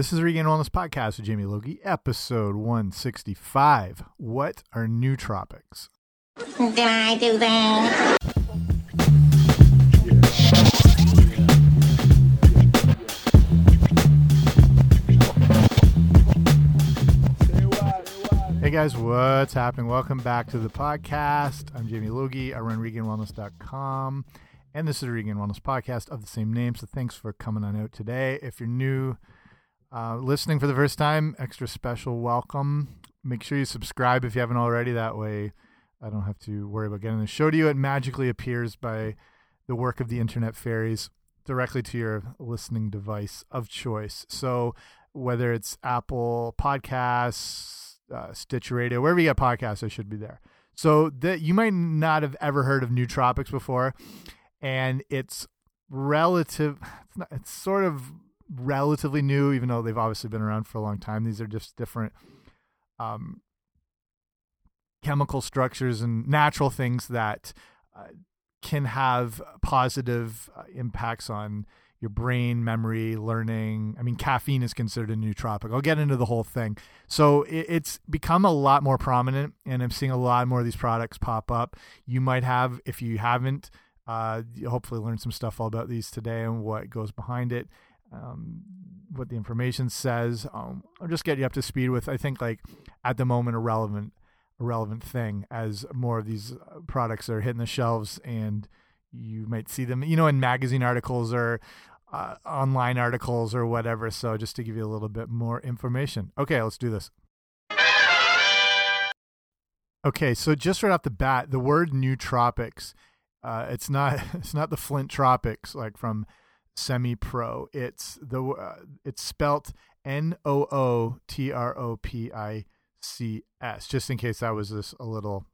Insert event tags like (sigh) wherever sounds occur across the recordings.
This is Regained Wellness Podcast with Jamie Logie, episode 165. What are nootropics? Did I do that? Hey guys, what's happening? Welcome back to the podcast. I'm Jamie Logie. I run RegainedWellness.com, and this is the Regained Wellness Podcast of the same name. So thanks for coming on out today. If you're new, uh, listening for the first time, extra special welcome. Make sure you subscribe if you haven't already. That way, I don't have to worry about getting the show to you. It magically appears by the work of the internet fairies directly to your listening device of choice. So, whether it's Apple Podcasts, uh, Stitcher Radio, wherever you get podcasts, I should be there. So that you might not have ever heard of nootropics before, and it's relative. It's, not, it's sort of relatively new, even though they've obviously been around for a long time. These are just different um, chemical structures and natural things that uh, can have positive uh, impacts on your brain, memory, learning. I mean, caffeine is considered a nootropic. I'll get into the whole thing. So it, it's become a lot more prominent, and I'm seeing a lot more of these products pop up. You might have, if you haven't, uh, hopefully learn some stuff all about these today and what goes behind it um, what the information says. Um, I'll just get you up to speed with I think like at the moment a relevant relevant thing as more of these uh, products are hitting the shelves and you might see them you know in magazine articles or uh, online articles or whatever. So just to give you a little bit more information. Okay, let's do this. Okay, so just right off the bat, the word nootropics, uh, it's not (laughs) it's not the Flint Tropics like from semi pro. It's the uh, it's spelt N O O T R O P I C S. Just in case that was just a little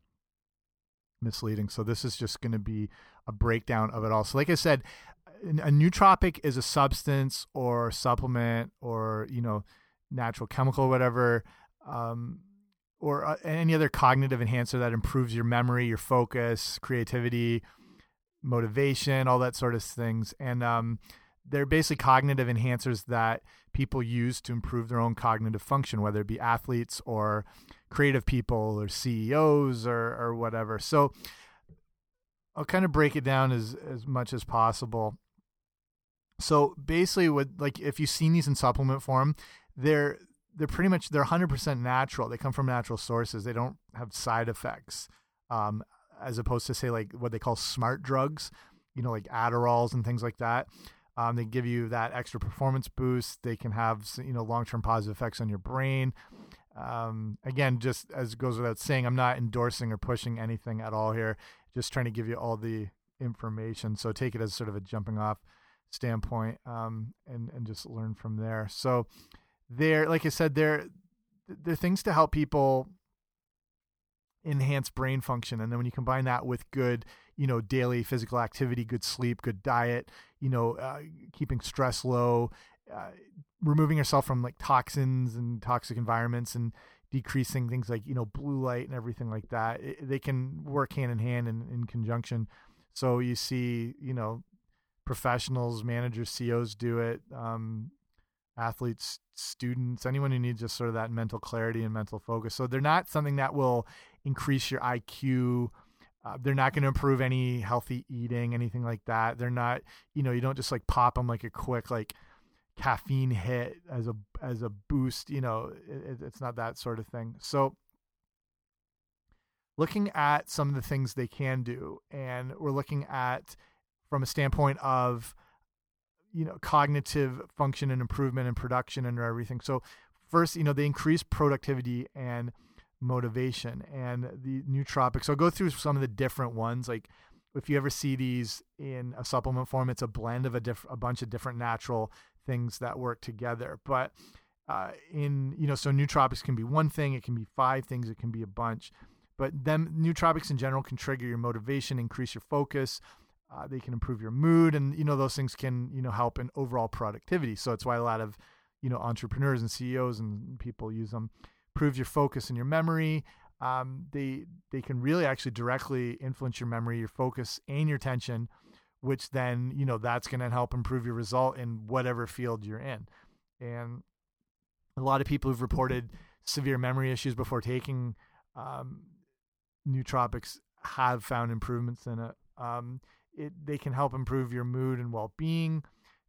misleading. So this is just going to be a breakdown of it all. So like I said, a nootropic is a substance or supplement or you know natural chemical or whatever um, or uh, any other cognitive enhancer that improves your memory, your focus, creativity, motivation, all that sort of things. And um, they're basically cognitive enhancers that people use to improve their own cognitive function, whether it be athletes or creative people or CEOs or, or whatever. So I'll kind of break it down as, as much as possible. So basically, what like if you've seen these in supplement form, they're they're pretty much they're 100% natural. They come from natural sources. They don't have side effects. Um, as opposed to say like what they call smart drugs, you know, like Adderalls and things like that. Um, they give you that extra performance boost. They can have you know long term positive effects on your brain. Um, again, just as goes without saying, I'm not endorsing or pushing anything at all here. Just trying to give you all the information. So take it as sort of a jumping off standpoint, um, and and just learn from there. So they're like I said, they're they're things to help people enhance brain function. And then when you combine that with good you know daily physical activity good sleep good diet you know uh, keeping stress low uh, removing yourself from like toxins and toxic environments and decreasing things like you know blue light and everything like that it, they can work hand in hand and in conjunction. So you see you know professionals managers ceos do it um, athletes students anyone who needs just sort of that mental clarity and mental focus. So they're not something that will increase your IQ. Uh, they're not going to improve any healthy eating, anything like that. They're not, you know, you don't just like pop them like a quick like caffeine hit as a as a boost. You know, it, it's not that sort of thing. So, looking at some of the things they can do, and we're looking at from a standpoint of you know cognitive function and improvement and production and everything. So first, you know, they increase productivity and motivation and the nootropics. So I'll go through some of the different ones. Like if you ever see these in a supplement form, it's a blend of a diff- a bunch of different natural things that work together. But uh, in you know, so nootropics can be one thing, it can be five things, it can be a bunch. But them nootropics in general can trigger your motivation, increase your focus. Uh, they can improve your mood, and you know those things can you know help in overall productivity. So it's why a lot of you know entrepreneurs and CEOs and people use them improve your focus and your memory. Um, they they can really actually directly influence your memory, your focus, and your tension, which then you know that's going to help improve your result in whatever field you're in. And a lot of people who've reported severe memory issues before taking um, nootropics have found improvements in it. Um, it they can help improve your mood and well-being.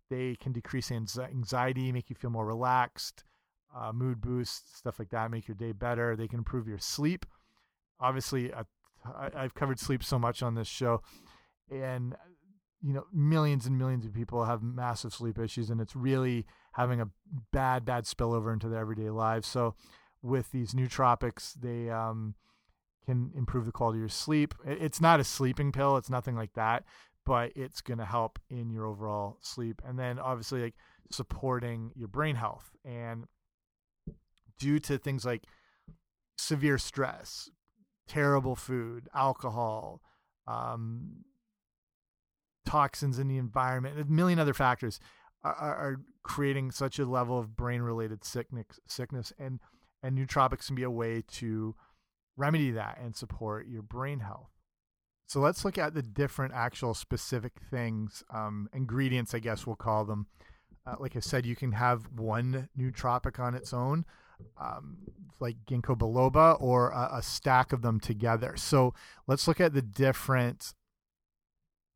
They can decrease anxiety, make you feel more relaxed, uh, mood boost, stuff like that, make your day better. They can improve your sleep. Obviously, I, I've covered sleep so much on this show, and you know millions and millions of people have massive sleep issues, and it's really having a bad, bad spillover into their everyday lives. So, with these nootropics, they um, can improve the quality of your sleep. It's not a sleeping pill, it's nothing like that, but it's going to help in your overall sleep. And then obviously like supporting your brain health and due to things like severe stress, terrible food, alcohol, um, toxins in the environment, a million other factors are, are creating such a level of brain related sickness sickness and and nootropics can be a way to remedy that and support your brain health. So let's look at the different actual specific things, um, ingredients, I guess we'll call them. Uh, like I said, you can have one nootropic on its own, um, like ginkgo biloba, or a, a, stack of them together. So let's look at the different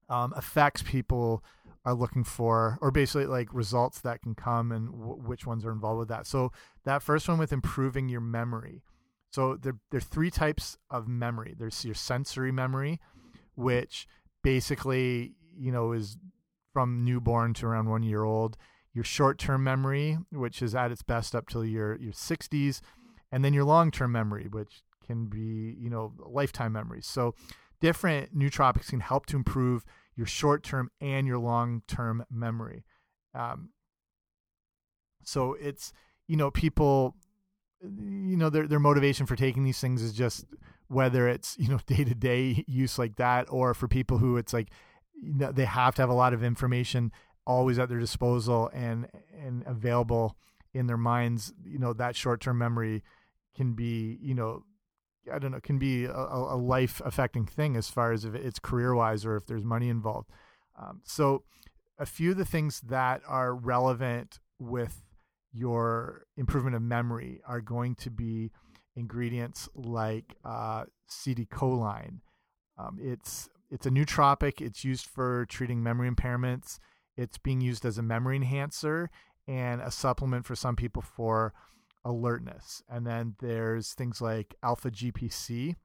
um, effects people are looking for, or basically like results that can come and which ones are involved with that. So that first one with improving your memory. So there, there are three types of memory. There's your sensory memory, which basically, you know, is from newborn to around one year old. Your short-term memory, which is at its best up till your your 60s, and then your long-term memory, which can be, you know, lifetime memories. So different nootropics can help to improve your short-term and your long-term memory. Um, so it's, you know, people you know their their motivation for taking these things is just whether it's you know day to day use like that or for people who it's like you know, they have to have a lot of information always at their disposal and and available in their minds you know that short term memory can be you know I don't know can be a, a life affecting thing as far as if it's career wise or if there's money involved um, so a few of the things that are relevant with your improvement of memory are going to be ingredients like uh, citicoline. Um, it's it's a nootropic. It's used for treating memory impairments. It's being used as a memory enhancer and a supplement for some people for alertness. And then there's things like alpha GPC,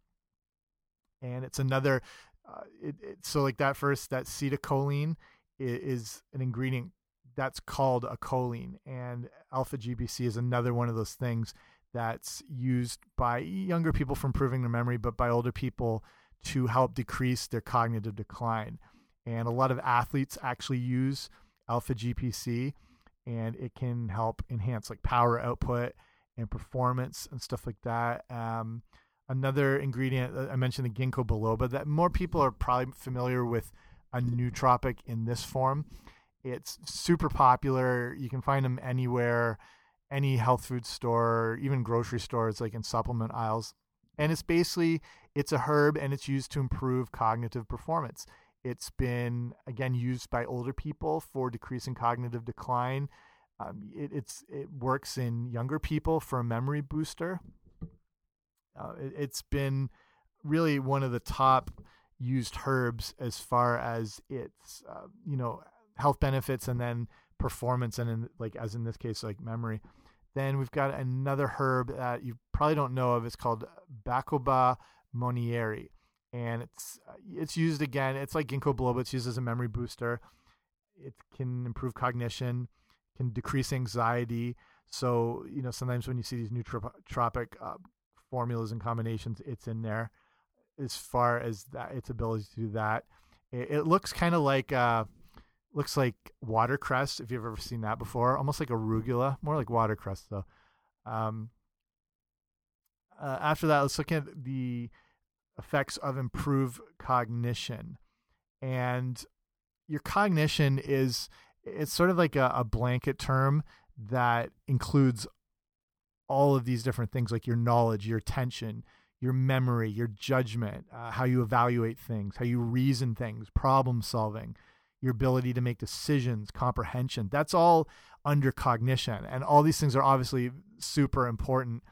and it's another. Uh, it, it, so like that first that citicoline is, is an ingredient that's called a choline, and alpha GPC is another one of those things that's used by younger people for improving their memory, but by older people to help decrease their cognitive decline. And a lot of athletes actually use alpha GPC, and it can help enhance like power output and performance and stuff like that. Um, another ingredient uh, I mentioned the ginkgo biloba that more people are probably familiar with a nootropic in this form it's super popular. You can find them anywhere, any health food store, even grocery stores, like in supplement aisles. And it's basically it's a herb and it's used to improve cognitive performance. It's been again used by older people for decreasing cognitive decline. Um, it, it's it works in younger people for a memory booster. Uh, it, has been really one of the top used herbs as far as its uh, you know health benefits and then performance and in like as in this case like memory then we've got another herb that you probably don't know of it's called bacopa monnieri and it's uh, it's used again it's like ginkgo biloba it's used as a memory booster it can improve cognition can decrease anxiety so you know sometimes when you see these nootropic uh, formulas and combinations it's in there as far as that its ability to do that it, it looks kind of like uh, looks like watercress. If you've ever seen that before, almost like arugula, more like watercress though. Um, uh, after that, let's look at the effects of improved cognition, and your cognition is it's sort of like a, a blanket term that includes all of these different things, like your knowledge, your attention, your memory, your judgment, uh, how you evaluate things, how you reason things, problem solving your ability to make decisions, comprehension. That's all under cognition. And all these things are obviously super important.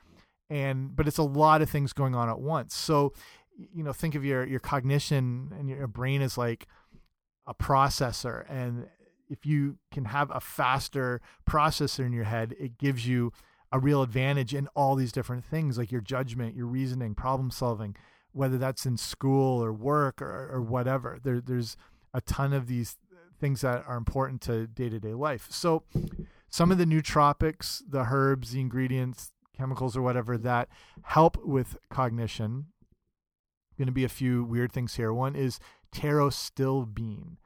And but it's a lot of things going on at once. So, you know, think of your your cognition and your brain is like a processor and if you can have a faster processor in your head, it gives you a real advantage in all these different things like your judgment, your reasoning, problem solving, whether that's in school or work or, or whatever. There, there's a ton of these things that are important to day to day life. So, some of the nootropics, the herbs, the ingredients, chemicals, or whatever that help with cognition. Going to be a few weird things here. One is pterostilbene,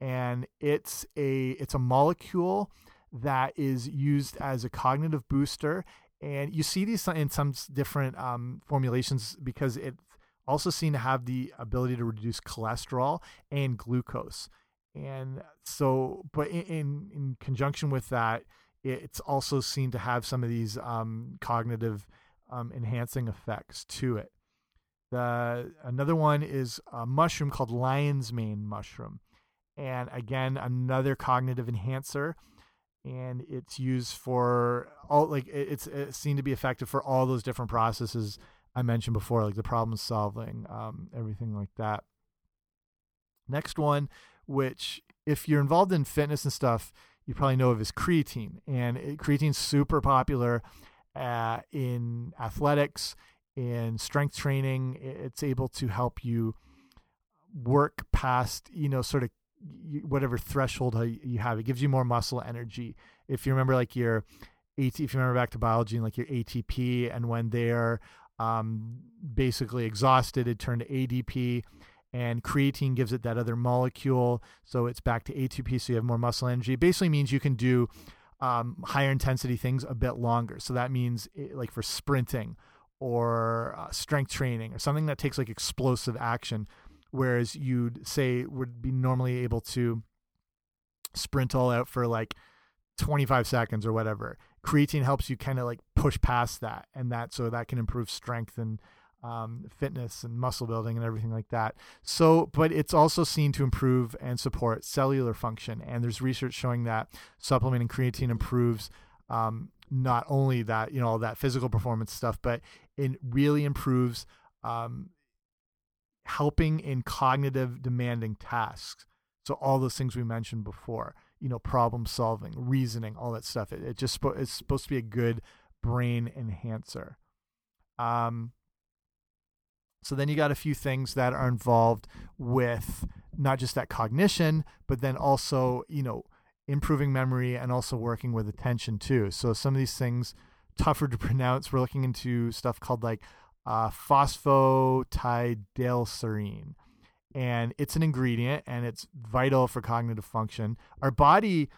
and it's a it's a molecule that is used as a cognitive booster. And you see these in some different um, formulations because it also seen to have the ability to reduce cholesterol and glucose. And so, but in, in, in conjunction with that, it's also seen to have some of these um, cognitive um, enhancing effects to it. The another one is a mushroom called lion's mane mushroom, and again another cognitive enhancer. And it's used for all like it's, it's seen to be effective for all those different processes I mentioned before, like the problem solving, um, everything like that. Next one, which if you're involved in fitness and stuff, you probably know of is creatine, and it, creatine's super popular uh, in athletics, in strength training. It's able to help you work past, you know, sort of whatever threshold you have. It gives you more muscle energy. If you remember, like your AT, if you remember back to biology and like your ATP, and when they're um, basically exhausted, it turned to ADP, and creatine gives it that other molecule, so it's back to ATP. So you have more muscle energy. It basically means you can do um, higher intensity things a bit longer. So that means it, like for sprinting or uh, strength training or something that takes like explosive action whereas you'd say would be normally able to sprint all out for like 25 seconds or whatever. Creatine helps you kind of like push past that, and that so that can improve strength and um, fitness and muscle building and everything like that. So, but it's also seen to improve and support cellular function. And there's research showing that supplementing creatine improves um, not only that, you know, all that physical performance stuff, but it really improves um, helping in cognitive demanding tasks. So all those things we mentioned before, you know, problem solving, reasoning, all that stuff. It, it just it's supposed to be a good brain enhancer. Um, so then you got a few things that are involved with not just that cognition, but then also, you know, improving memory and also working with attention too. So some of these things tougher to (laughs) pronounce. We're looking into stuff called like uh, phosphatidylserine. And it's an ingredient and it's vital for cognitive function. Our body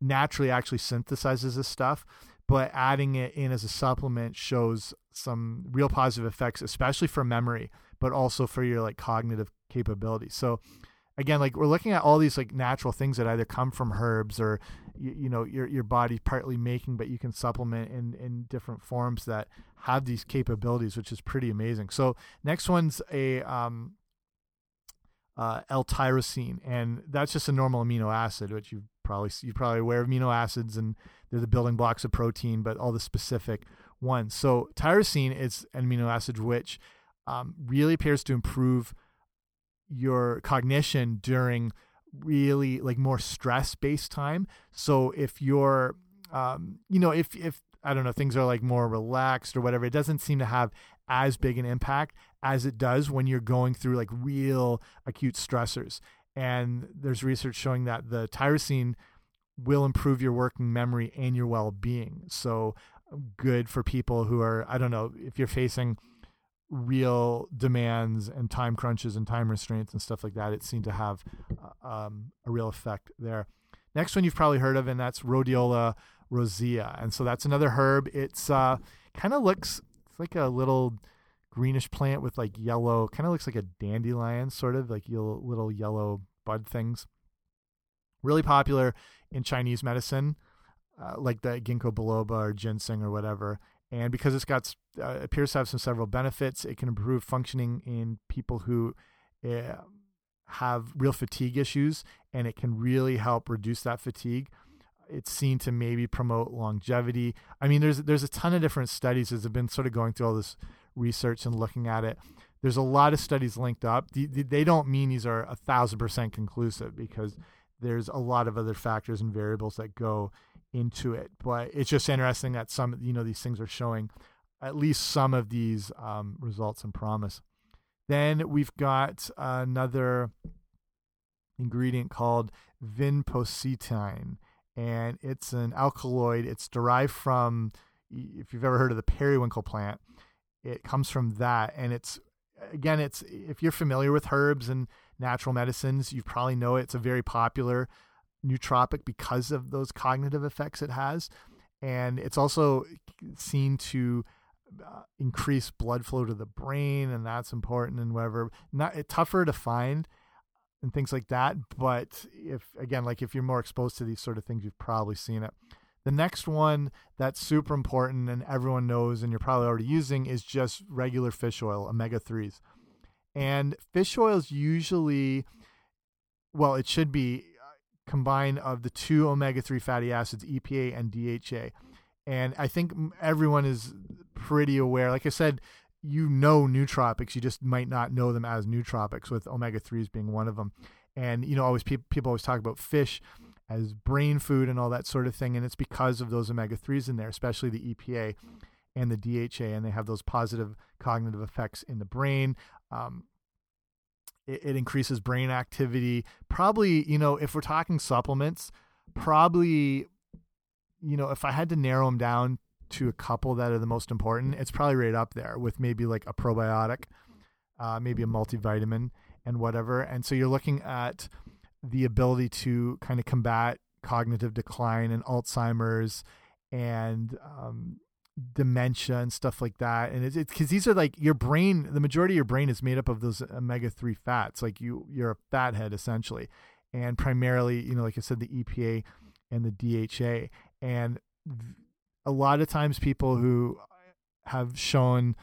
naturally actually synthesizes this stuff, but adding it in as a supplement shows some real positive effects, especially for memory, but also for your like cognitive capability. So again, like we're looking at all these like natural things that either come from herbs or you, you know your your body partly making, but you can supplement in in different forms that have these capabilities, which is pretty amazing. So next one's a um, uh, L-tyrosine, and that's just a normal amino acid, which you probably you're probably aware of amino acids, and they're the building blocks of protein, but all the specific ones. So tyrosine is an amino acid which um, really appears to improve your cognition during really like more stress based time. So if you're, um, you know, if if I don't know things are like more relaxed or whatever, it doesn't seem to have as big an impact as it does when you're going through like real acute stressors. And there's research showing that the tyrosine will improve your working memory and your well being. So good for people who are I don't know if you're facing real demands and time crunches and time restraints and stuff like that, it seemed to have uh, um, a real effect there. Next one you've probably heard of, and that's Rhodiola rosea, and so that's another herb. It's uh, kind of looks it's like a little greenish plant with like yellow, kind of looks like a dandelion, sort of like little yellow bud things. Really popular in Chinese medicine, uh, like the ginkgo biloba or ginseng or whatever and because it's got uh, appears to have some several benefits, it can improve functioning in people who uh, have real fatigue issues, and it can really help reduce that fatigue. it's seen to maybe promote longevity. I mean, there's there's a ton of different studies that have been sort of going through all this research and looking at it. There's a lot of studies linked up. They don't mean these are a thousand percent conclusive because there's a lot of other factors and variables that go into it. But it's just interesting that some you know these things are showing at least some of these um, results and promise. Then we've got another ingredient called vinpocetine, and it's an alkaloid. It's derived from, if you've ever heard of the periwinkle plant, it comes from that. And it's, again, it's if you're familiar with herbs and natural medicines, you probably know it. it's a very popular nootropic because of those cognitive effects it has. And it's also seen to uh, increase blood flow to the brain, and that's important and whatever. Not it, tougher to find and things like that. But if again, like if you're more exposed to these sort of things, you've probably seen it. The next one that's super important and everyone knows, and you're probably already using, is just regular fish oil, omega threes. And fish oil is usually, well, it should be combined of the two omega three fatty acids, EPA and DHA. And I think everyone is pretty aware. Like I said, you know nootropics, you just might not know them as nootropics, with omega threes being one of them. And you know, always people people always talk about fish as brain food and all that sort of thing, and it's because of those omega threes in there, especially the EPA and the DHA, and they have those positive cognitive effects in the brain. Um, it, it increases brain activity. Probably, you know, if we're talking supplements, probably you know, if I had to narrow them down to a couple that are the most important, it's probably right up there with maybe like a probiotic, uh, maybe a multivitamin and whatever. And so you're looking at the ability to kind of combat cognitive decline and Alzheimer's and um, dementia and stuff like that. And it's because these are like your brain. The majority of your brain is made up of those omega three fats. Like you, you're a fathead essentially, and primarily, you know, like I said, the EPA and the DHA and a lot of times people who have shown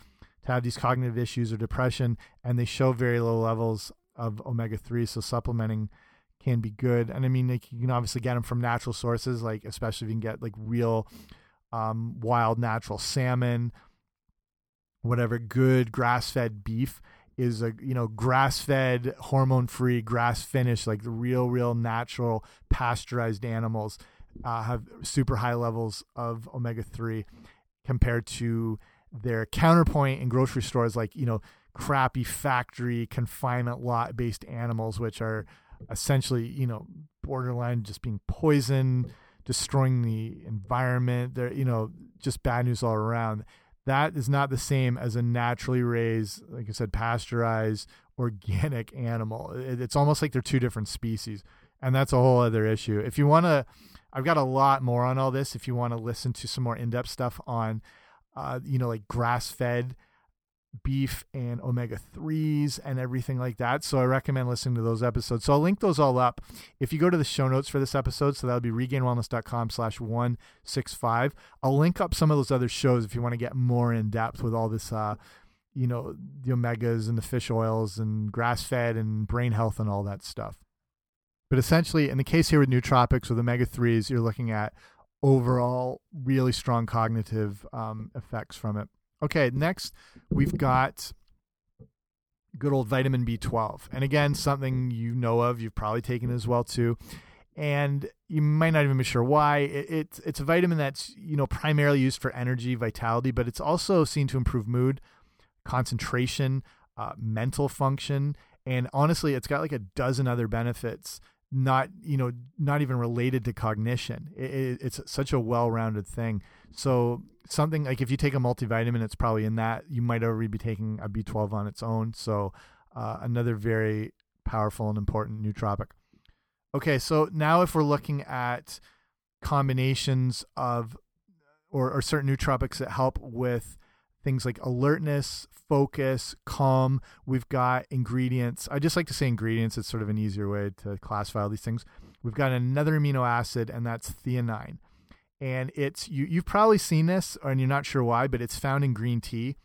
to have these cognitive issues or depression and they show very low levels of omega-3 so supplementing can be good and i mean like, you can obviously get them from natural sources like especially if you can get like real um, wild natural salmon whatever good grass-fed beef is a you know grass-fed hormone-free grass-finished like the real real natural pasteurized animals uh, have super high levels of omega 3 compared to their counterpoint in grocery stores like you know crappy factory confinement lot based animals which are essentially you know borderline just being poisoned destroying the environment. They're you know just bad news all around. That is not the same as a naturally raised like i said pasteurized organic animal. It's almost like they're two different species and that's a whole other issue. If you want to I've got a lot more on all this if you want to listen to some more in depth stuff on, uh, you know, like grass fed beef and omega 3s and everything like that. So I recommend listening to those episodes. So I'll link those all up. If you go to the show notes for this episode, so that'll be regainedwellness.com slash 165. I'll link up some of those other shows if you want to get more in depth with all this, uh, you know, the omegas and the fish oils and grass fed and brain health and all that stuff. But essentially, in the case here with nootropics with omega 3s, you're looking at overall really strong cognitive um, effects from it. Okay, next we've got good old vitamin B12. And again, something you know of, you've probably taken as well too. And you might not even be sure why. It, it's it's a vitamin that's you know primarily used for energy, vitality, but it's also seen to improve mood, concentration, uh, mental function, and honestly, it's got like a dozen other benefits not you know not even related to cognition it, it, it's such a well-rounded thing so something like if you take a multivitamin it's probably in that you might already be taking a b12 on its own so uh, another very powerful and important nootropic okay so now if we're looking at combinations of or, or certain nootropics that help with things like alertness, focus, calm. We've got ingredients. I just like to say ingredients. It's sort of an easier way to classify all these things. We've got another amino acid, and that's theanine. And it's you. You've probably seen this, and you're not sure why, but it's found in green tea.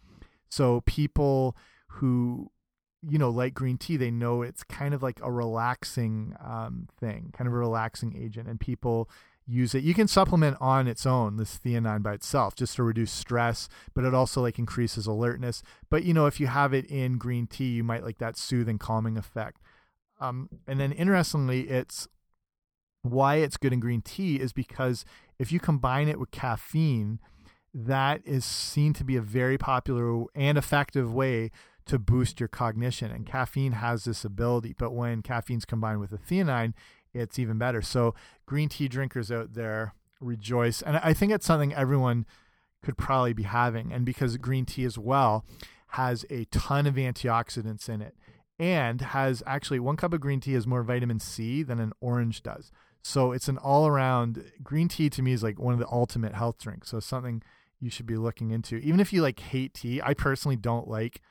So people who you know like green tea, they know it's kind of like a relaxing um, thing, kind of a relaxing agent, and people use it. You can supplement on its own this theanine by itself just to reduce stress, but it also like increases alertness. But you know, if you have it in green tea, you might like that soothing, calming effect. Um, and then interestingly, it's why it's good in green tea is because if you combine it with caffeine, that is seen to be a very popular and effective way to boost your cognition. And caffeine has this ability, but when caffeine's combined with a theanine, it's even better. So green tea drinkers out there rejoice. And I think it's something everyone could probably be having. And because green tea as well has a ton of antioxidants in it and has actually one cup of green tea has more vitamin C than an orange does. So it's an all around green tea to me is like one of the ultimate health drinks. So something you should be looking into. Even if you like hate tea, I personally don't like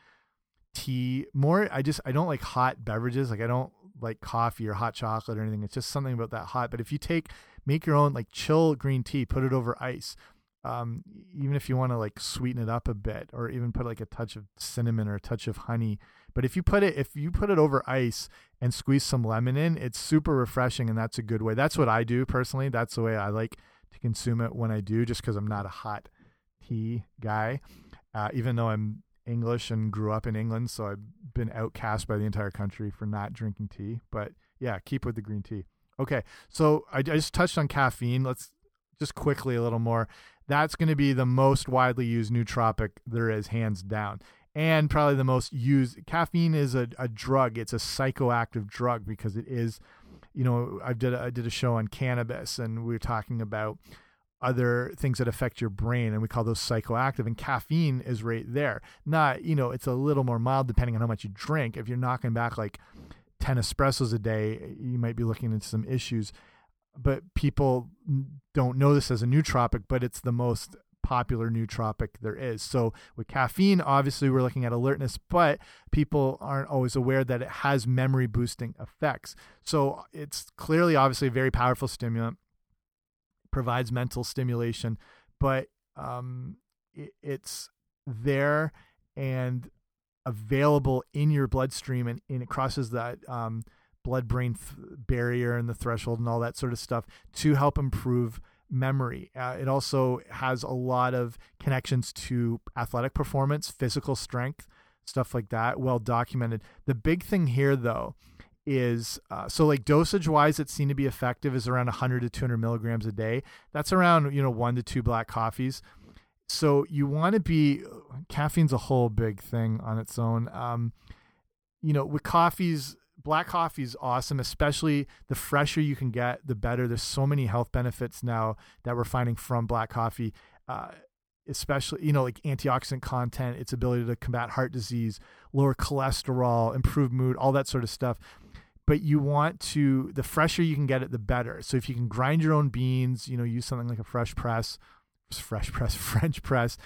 tea more. I just I don't like hot beverages. Like I don't like coffee or hot chocolate or anything. It's just something about that hot. But if you take make your own like chill green tea, put it over ice. Um, even if you want to like sweeten it up a bit, or even put like a touch of cinnamon or a touch of honey. But if you put it if you put it over ice and squeeze some lemon in, it's super refreshing, and that's a good way. That's what I do personally. That's the way I like to consume it when I do, just because I'm not a hot tea guy. Uh, even though I'm English and grew up in England, so I've been outcast by the entire country for not drinking tea. But yeah, keep with the green tea. Okay, so I, I just touched on caffeine. Let's just quickly a little more. That's going to be the most widely used nootropic there is, hands down, and probably the most used. Caffeine is a, a drug. It's a psychoactive drug because it is. You know, I did a, I did a show on cannabis, and we were talking about other things that affect your brain and we call those psychoactive and caffeine is right there not you know it's a little more mild depending on how much you drink if you're knocking back like 10 espressos a day you might be looking into some issues but people don't know this as a nootropic but it's the most popular nootropic there is. So with caffeine obviously we're looking at alertness but people aren't always aware that it has memory boosting effects. So it's clearly obviously a very powerful stimulant provides mental stimulation, but um, it, it's there and available in your bloodstream, and, and it crosses that um, blood-brain barrier and the threshold and all that sort of stuff to help improve memory. Uh, it also has a lot of connections to athletic performance, physical strength, stuff like that, well documented. The big thing here, though, is uh, so like dosage wise it's seen to be effective is around 100 to 200 milligrams a day that's around you know one to two black coffees so you want to be caffeine's a whole big thing on its own um, you know with coffees black coffee is awesome especially the fresher you can get the better. There's so many health benefits now that we're finding from black coffee uh, especially you know like antioxidant content its ability to combat heart disease lower cholesterol improve mood all that sort of stuff. But you want to the fresher you can get it the better. So if you can grind your own beans you know use something like a fresh press fresh press (laughs) french press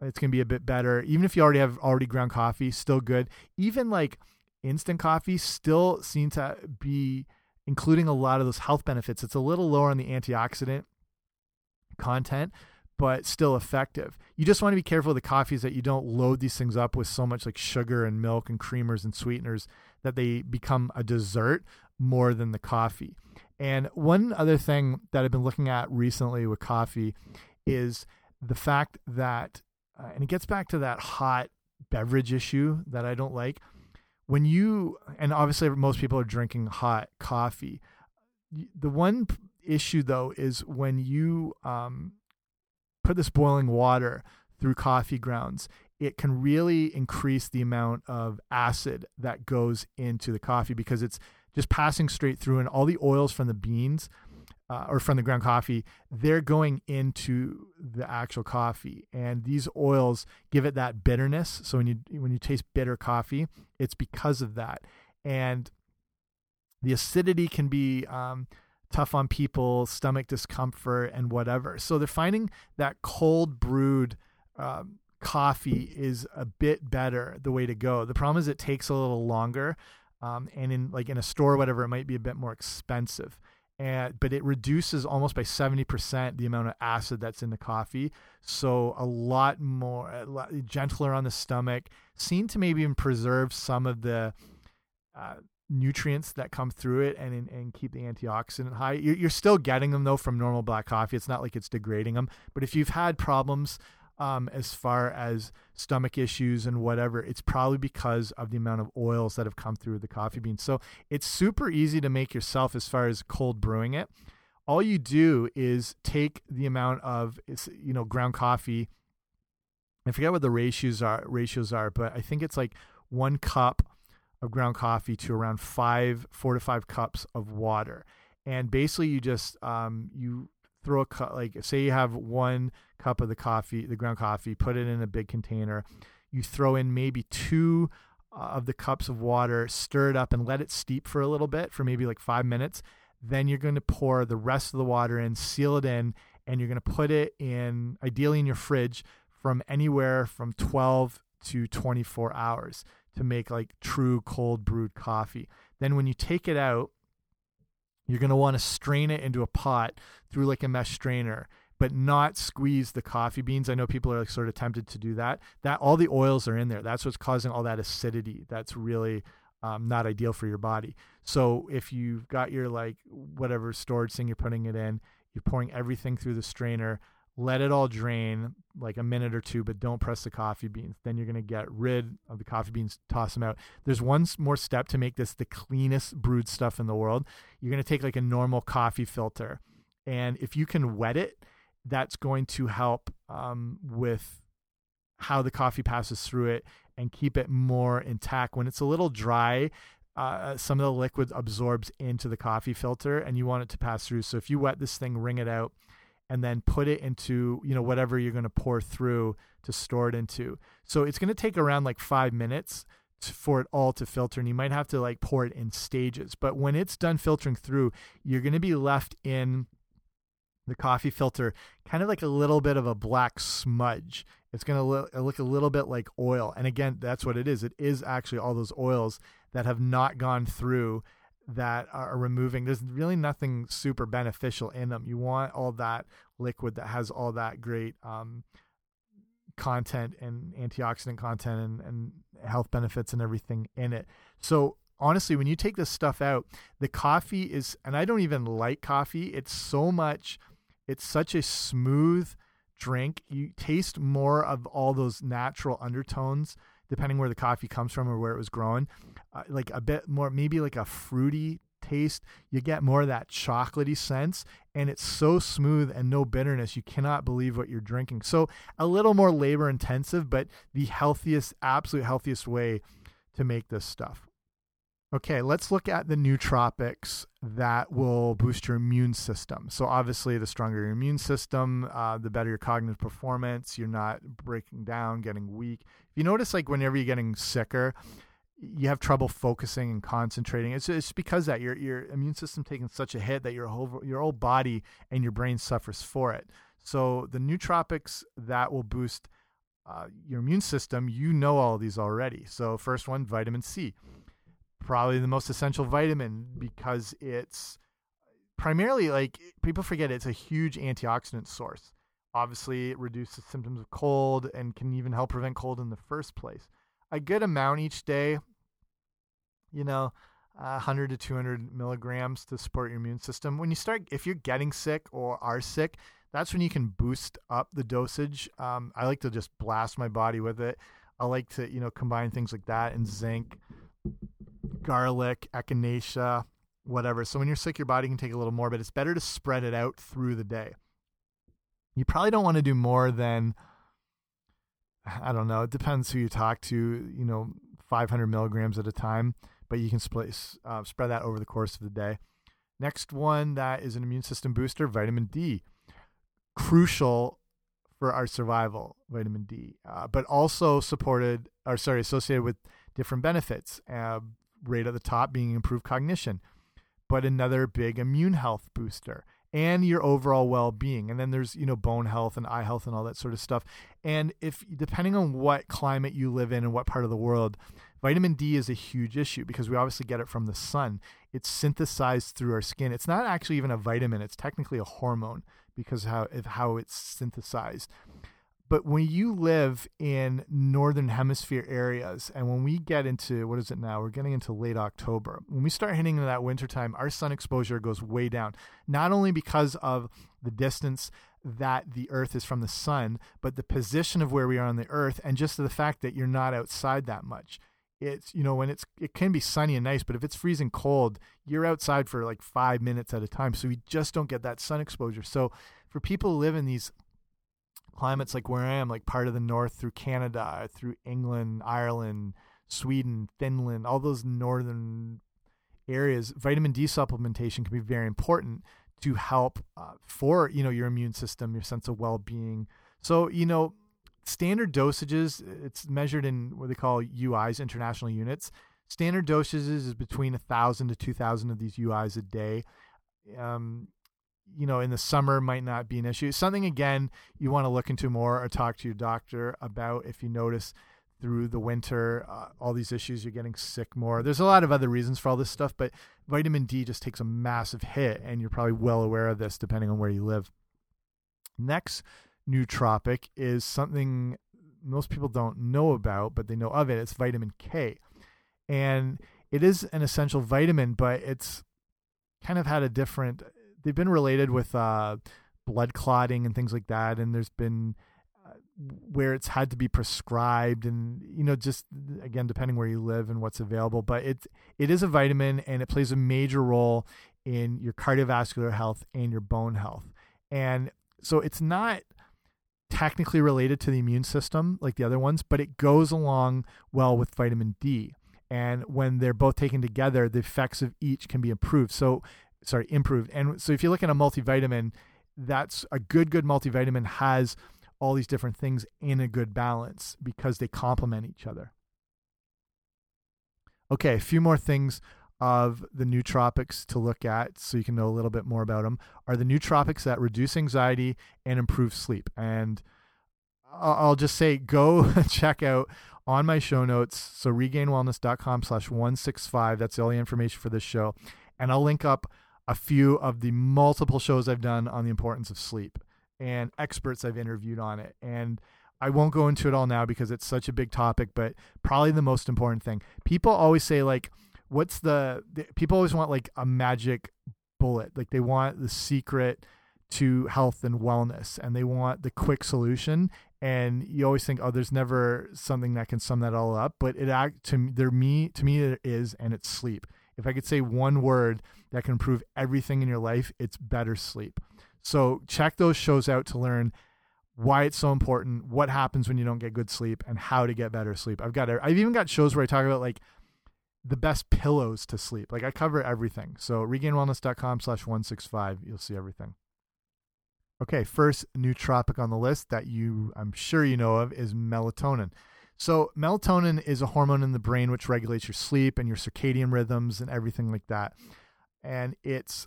it's going to be a bit better. Even if you already have already ground coffee still good. Even like instant coffee still seem to be including a lot of those health benefits it's a little lower on the antioxidant content but still effective. You just want to be careful of the coffees that you don't load these things up with so much like sugar and milk and creamers and sweeteners that they become a dessert more than the coffee. And one other thing that I've been looking at recently with coffee is the fact that, uh, and it gets back to that hot beverage issue that I don't like. When you, and obviously most people are drinking hot coffee. The one issue though is when you um, put this boiling water through coffee grounds, it can really increase the amount of acid that goes into the coffee because it's just passing straight through, and all the oils from the beans uh, or from the ground coffee, they're going into the actual coffee, and these oils give it that bitterness. So when you when you taste bitter coffee, it's because of that, and the acidity can be um, tough on people, stomach discomfort, and whatever. So they're finding that cold brewed um, coffee is a bit better the way to go. The problem is it takes a little longer, um, and in like in a store or whatever, it might be a bit more expensive. And but it reduces almost by seventy percent the amount of acid that's in the coffee. So a lot more a lot gentler on the stomach, seen to maybe even preserve some of the uh, nutrients that come through it and and keep the antioxidant high. You're still getting them though from normal black coffee. It's not like it's degrading them. But if you've had problems um, as far as stomach issues and whatever, it's probably because of the amount of oils that have come through the coffee beans. So it's super easy to make yourself as far as cold brewing it. All you do is take the amount of you know ground coffee. I forget what the ratios are ratios are, but I think it's like one cup of ground coffee to around five, four to five cups of water. And basically, you just um, you throw a cup, like say you have one cup of the coffee, the ground coffee, put it in a big container. You throw in maybe two uh, of the cups of water, stir it up, and let it steep for a little bit for maybe like five minutes. Then you're going to pour the rest of the water in, seal it in, and you're going to put it in, ideally in your fridge, from anywhere from 12 to 24 hours to make like true cold brewed coffee. Then when you take it out, you're going to want to strain it into a pot through like a mesh strainer but not squeeze the coffee beans. I know people are like sort of tempted to do that. That all the oils are in there. That's what's causing all that acidity. That's really um, not ideal for your body. So if you've got your like whatever storage thing you're putting it in, you're pouring everything through the strainer let it all drain like a minute or two, but don't press the coffee beans. Then you're going to get rid of the coffee beans, toss them out. There's one more step to make this the cleanest brewed stuff in the world. You're going to take like a normal coffee filter, and if you can wet it, that's going to help um, with how the coffee passes through it and keep it more intact. When it's a little dry, uh, some of the liquid absorbs into the coffee filter and you want it to pass through. So if you wet this thing, wring it out, and then put it into you know whatever you're going to pour through to store it into. So it's going to take around like five minutes for it all to filter, and you might have to like pour it in stages. But when it's done filtering through, you're going to be left in the coffee filter kind of like a little bit of a black smudge. It's going to look, look a little bit like oil. And again, that's what it is. It is actually all those oils that have not gone through that are removing there's really nothing super beneficial in them you want all that liquid that has all that great um, content and antioxidant content and, and health benefits and everything in it so honestly when you take this stuff out the coffee is and i don't even like coffee it's so much it's such a smooth drink you taste more of all those natural undertones depending where the coffee comes from or where it was grown uh, like a bit more, maybe like a fruity taste. You get more of that chocolatey sense, and it's so smooth and no bitterness. You cannot believe what you're drinking. So a little more labor intensive, but the healthiest, absolute healthiest way to make this stuff. Okay, let's look at the nootropics that will boost your immune system. So, obviously, the stronger your immune system, uh, the better your cognitive performance. You're not breaking down, getting weak. If you notice, like, whenever you're getting sicker, you have trouble focusing and concentrating. It's it's because that your your immune system taking such a hit that your whole your whole body and your brain suffers for it. So the nootropics that will boost uh, your immune system, you know all these already. So first one, vitamin C, probably the most essential vitamin because it's primarily like people forget it's a huge antioxidant source. Obviously, it reduces symptoms of cold and can even help prevent cold in the first place a good amount each day, you know, uh, 100 to 200 milligrams to support your immune system. When you start, if you're getting sick or are sick, that's when you can boost up the dosage. Um, I like to just blast my body with it. I like to, you know, combine things like that and zinc, garlic, echinacea, whatever. So when you're sick, your body can take a little more, but it's better to spread it out through the day. You probably don't want to do more than I don't know. It depends who you talk to. You know, 500 milligrams at a time, but you can split, uh, spread that over the course of the day. Next one that is an immune system booster, vitamin D. Crucial for our survival, vitamin D, uh, but also supported, or sorry, associated with different benefits. Uh, right at the top being improved cognition, but another big immune health booster and your overall well-being. And then there's you know bone health and eye health and all that sort of stuff. And if depending on what climate you live in and what part of the world vitamin d is a huge issue because we obviously get it from the sun. It's synthesized through our skin. It's not actually even a vitamin. It's technically a hormone because how how it's synthesized But when you live in northern hemisphere areas, and when we get into what is it now? We're getting into late October. When we start hitting into that wintertime, our sun exposure goes way down. Not only because of the distance that the earth is from the sun, but the position of where we are on the earth, and just the fact that you're not outside that much. It's, you know, when it's, it can be sunny and nice, but if it's freezing cold, you're outside for like five minutes at a time. So we just don't get that sun exposure. So for people who live in these climates like where I am, like part of the north through Canada, through England, Ireland, Sweden, Finland, all those northern areas, vitamin D supplementation can be very important to help uh, for you know your immune system, your sense of well-being. So you know, standard dosages it's measured in what they call UIs, international units. Standard dosages is between a thousand to two thousand of these UIs a day. Um, you know, in the summer might not be an issue. Something again you want to look into more or talk to your doctor about if you notice through the winter uh, all these issues you're getting sick more. There's a lot of other reasons for all this stuff, but vitamin D just takes a massive hit and you're probably well aware of this depending on where you live. Next nootropic is something most people don't know about, but they know of it. It's vitamin K. And it is an essential vitamin, but it's kind of had a different they've been related with uh, blood clotting and things like that, and there's been uh, where it's had to be prescribed, and you know, just again depending where you live and what's available. But it it is a vitamin, and it plays a major role in your cardiovascular health and your bone health, and so it's not technically related to the immune system like the other ones, but it goes along well with vitamin D. And when they're both taken together, the effects of each can be improved. So sorry, improved. And so if you look at a multivitamin, that's a good, good multivitamin has all these different things in a good balance because they complement each other. Okay, a few more things of the nootropics to look at so you can know a little bit more about them are the nootropics that reduce anxiety and improve sleep. And I'll just say go (laughs) check out on my show notes. So regainedwellness.com slash 165. That's the information for this show. And I'll link up a few of the multiple shows I've done on the importance of sleep and experts I've interviewed on it. And I won't go into it all now because it's such a big topic, but probably the most important thing. People always say, like, what's the, the people always want like a magic bullet. Like, they want the secret to health and wellness and they want the quick solution. And you always think, oh, there's never something that can sum that all up. But it act to there me to me it is, and it's sleep. If I could say one word that can improve everything in your life, it's better sleep. So check those shows out to learn why it's so important, what happens when you don't get good sleep, and how to get better sleep. I've got I've even got shows where I talk about like the best pillows to sleep. Like I cover everything. So regainedwellness.com slash 165, you'll see everything. Okay, first nootropic on the list that you I'm sure you know of is melatonin. So melatonin is a hormone in the brain which regulates your sleep and your circadian rhythms and everything like that. And it's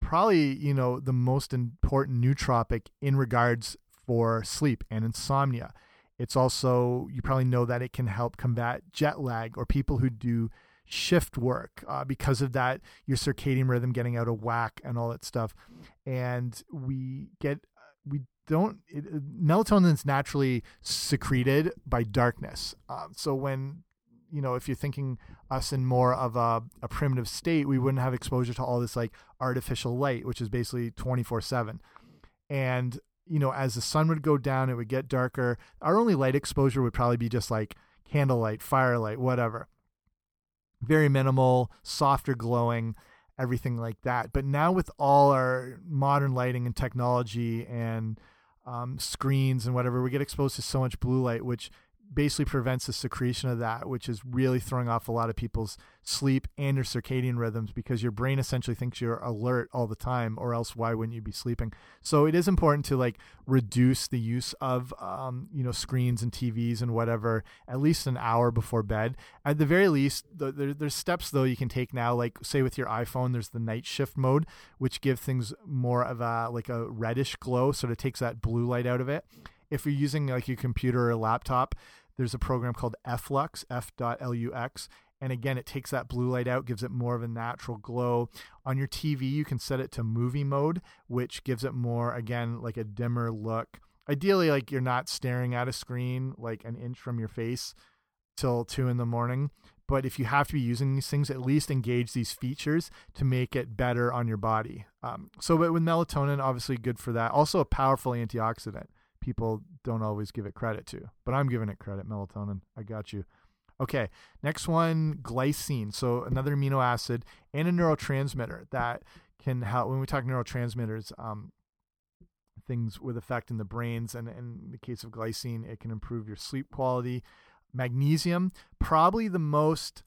probably, you know, the most important nootropic in regards for sleep and insomnia. It's also, you probably know that it can help combat jet lag or people who do shift work uh, because of that, your circadian rhythm getting out of whack and all that stuff. And we get, we don't it, melatonin is naturally secreted by darkness. Um, so when you know if you're thinking us in more of a, a primitive state, we wouldn't have exposure to all this like artificial light, which is basically 24 seven. And you know as the sun would go down, it would get darker. Our only light exposure would probably be just like candlelight, firelight, whatever. Very minimal, softer glowing everything like that. But now with all our modern lighting and technology and um, screens and whatever, we get exposed to so much blue light, which basically prevents the secretion of that, which is really throwing off a lot of people's sleep and your circadian rhythms because your brain essentially thinks you're alert all the time, or else why wouldn't you be sleeping? So it is important to like reduce the use of um, you know screens and TVs and whatever at least an hour before bed. At the very least, the, there, there's steps though you can take now, like say with your iPhone, there's the night shift mode, which gives things more of a like a reddish glow, sort of takes that blue light out of it if you're using like your computer or a laptop, there's a program called Flux, f.lux, and again, it takes that blue light out, gives it more of a natural glow. On your TV, you can set it to movie mode, which gives it more, again, like a dimmer look. ideally, like you're not staring at a screen like an inch from your face till two in the morning. But if you have to be using these things, at least engage these features to make it better on your body. Um, so, but with melatonin, obviously good for that. Also, a powerful antioxidant. People don't always give it credit to, but I'm giving it credit. Melatonin, I got you. Okay, next one, glycine. So another amino acid and a neurotransmitter that can help. When we talk neurotransmitters, um, things with effect in the brains, and, and in the case of glycine, it can improve your sleep quality. Magnesium, probably the most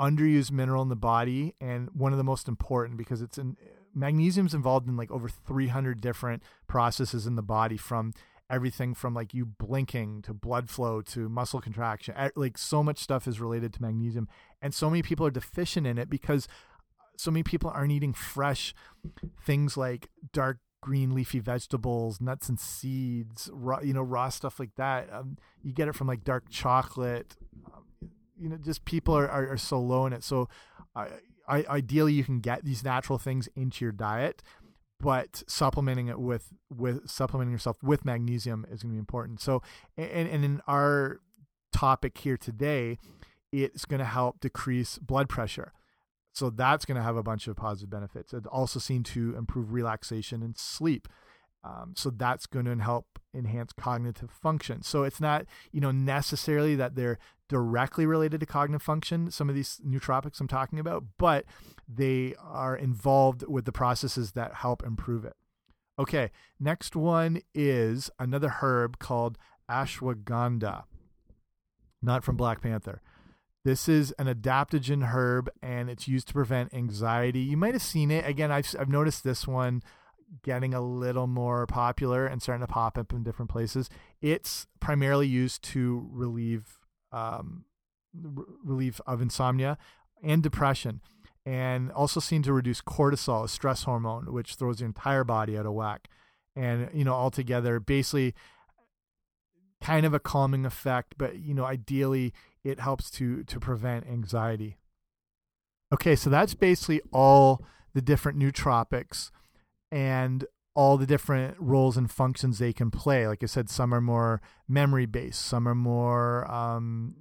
underused mineral in the body, and one of the most important because it's in magnesium's involved in like over 300 different processes in the body from everything from like you blinking to blood flow to muscle contraction. Like so much stuff is related to magnesium, and so many people are deficient in it because so many people aren't eating fresh things like dark green leafy vegetables, nuts and seeds, raw, you know, raw stuff like that. Um, you get it from like dark chocolate. Um, you know, just people are, are, are, so low in it. So, uh, I, ideally, you can get these natural things into your diet but supplementing it with with supplementing yourself with magnesium is going to be important. So, and, and in our topic here today, it's going to help decrease blood pressure. So that's going to have a bunch of positive benefits. It also seemed to improve relaxation and sleep. Um, so that's going to help enhance cognitive function. So it's not, you know, necessarily that they're directly related to cognitive function, some of these nootropics I'm talking about, but they are involved with the processes that help improve it. Okay, next one is another herb called ashwagandha, not from Black Panther. This is an adaptogen herb and it's used to prevent anxiety. You might have seen it. Again, I've, I've noticed this one getting a little more popular and starting to pop up in different places. It's primarily used to relieve um, relief of insomnia and depression, and also seen to reduce cortisol, a stress hormone, which throws the entire body out of whack. And you know, altogether, basically, kind of a calming effect, but you know, ideally, it helps to to prevent anxiety. Okay, so that's basically all the different nootropics and all the different roles and functions they can play. Like I said, some are more memory based, some are more um,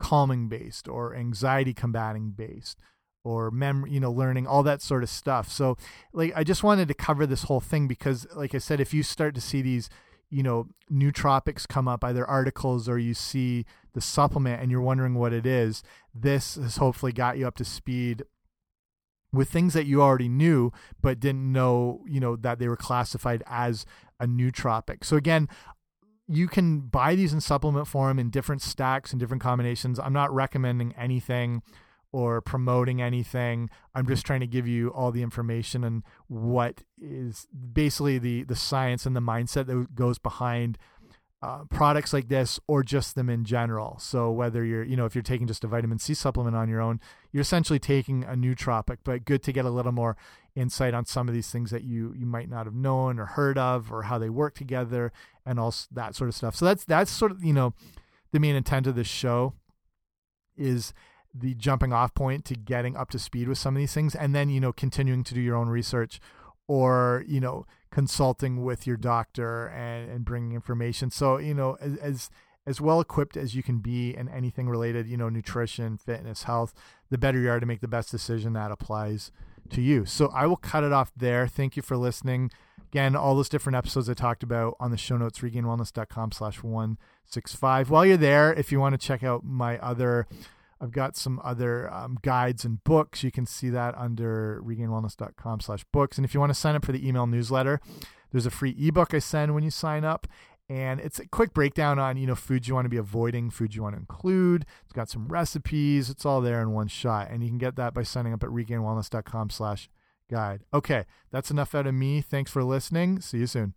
calming based, or anxiety combating based, or memory, you know, learning all that sort of stuff. So, like, I just wanted to cover this whole thing because, like I said, if you start to see these, you know, nootropics come up, either articles or you see the supplement and you're wondering what it is, this has hopefully got you up to speed with things that you already knew but didn't know you know that they were classified as a nootropic. So again you can buy these in supplement form in different stacks and different combinations. I'm not recommending anything or promoting anything. I'm just trying to give you all the information and what is basically the the science and the mindset that goes behind uh, products like this or just them in general. So whether you're, you know, if you're taking just a vitamin C supplement on your own, you're essentially taking a nootropic, but good to get a little more insight on some of these things that you you might not have known or heard of or how they work together and all that sort of stuff. So that's that's sort of, you know, the main intent of this show is the jumping off point to getting up to speed with some of these things and then, you know, continuing to do your own research or, you know, consulting with your doctor and, and bringing information. So, you know, as, as as well equipped as you can be in anything related, you know, nutrition, fitness, health, the better you are to make the best decision that applies to you. So I will cut it off there. Thank you for listening. Again, all those different episodes I talked about on the show notes, regainedwellness.com slash 165. While you're there, if you want to check out my other I've got some other um, guides and books. You can see that under regainedwellness.com slash books. And if you want to sign up for the email newsletter, there's a free ebook I send when you sign up. And it's a quick breakdown on, you know, foods you want to be avoiding, foods you want to include. It's got some recipes. It's all there in one shot. And you can get that by signing up at regainedwellness.com slash guide. Okay, that's enough out of me. Thanks for listening. See you soon.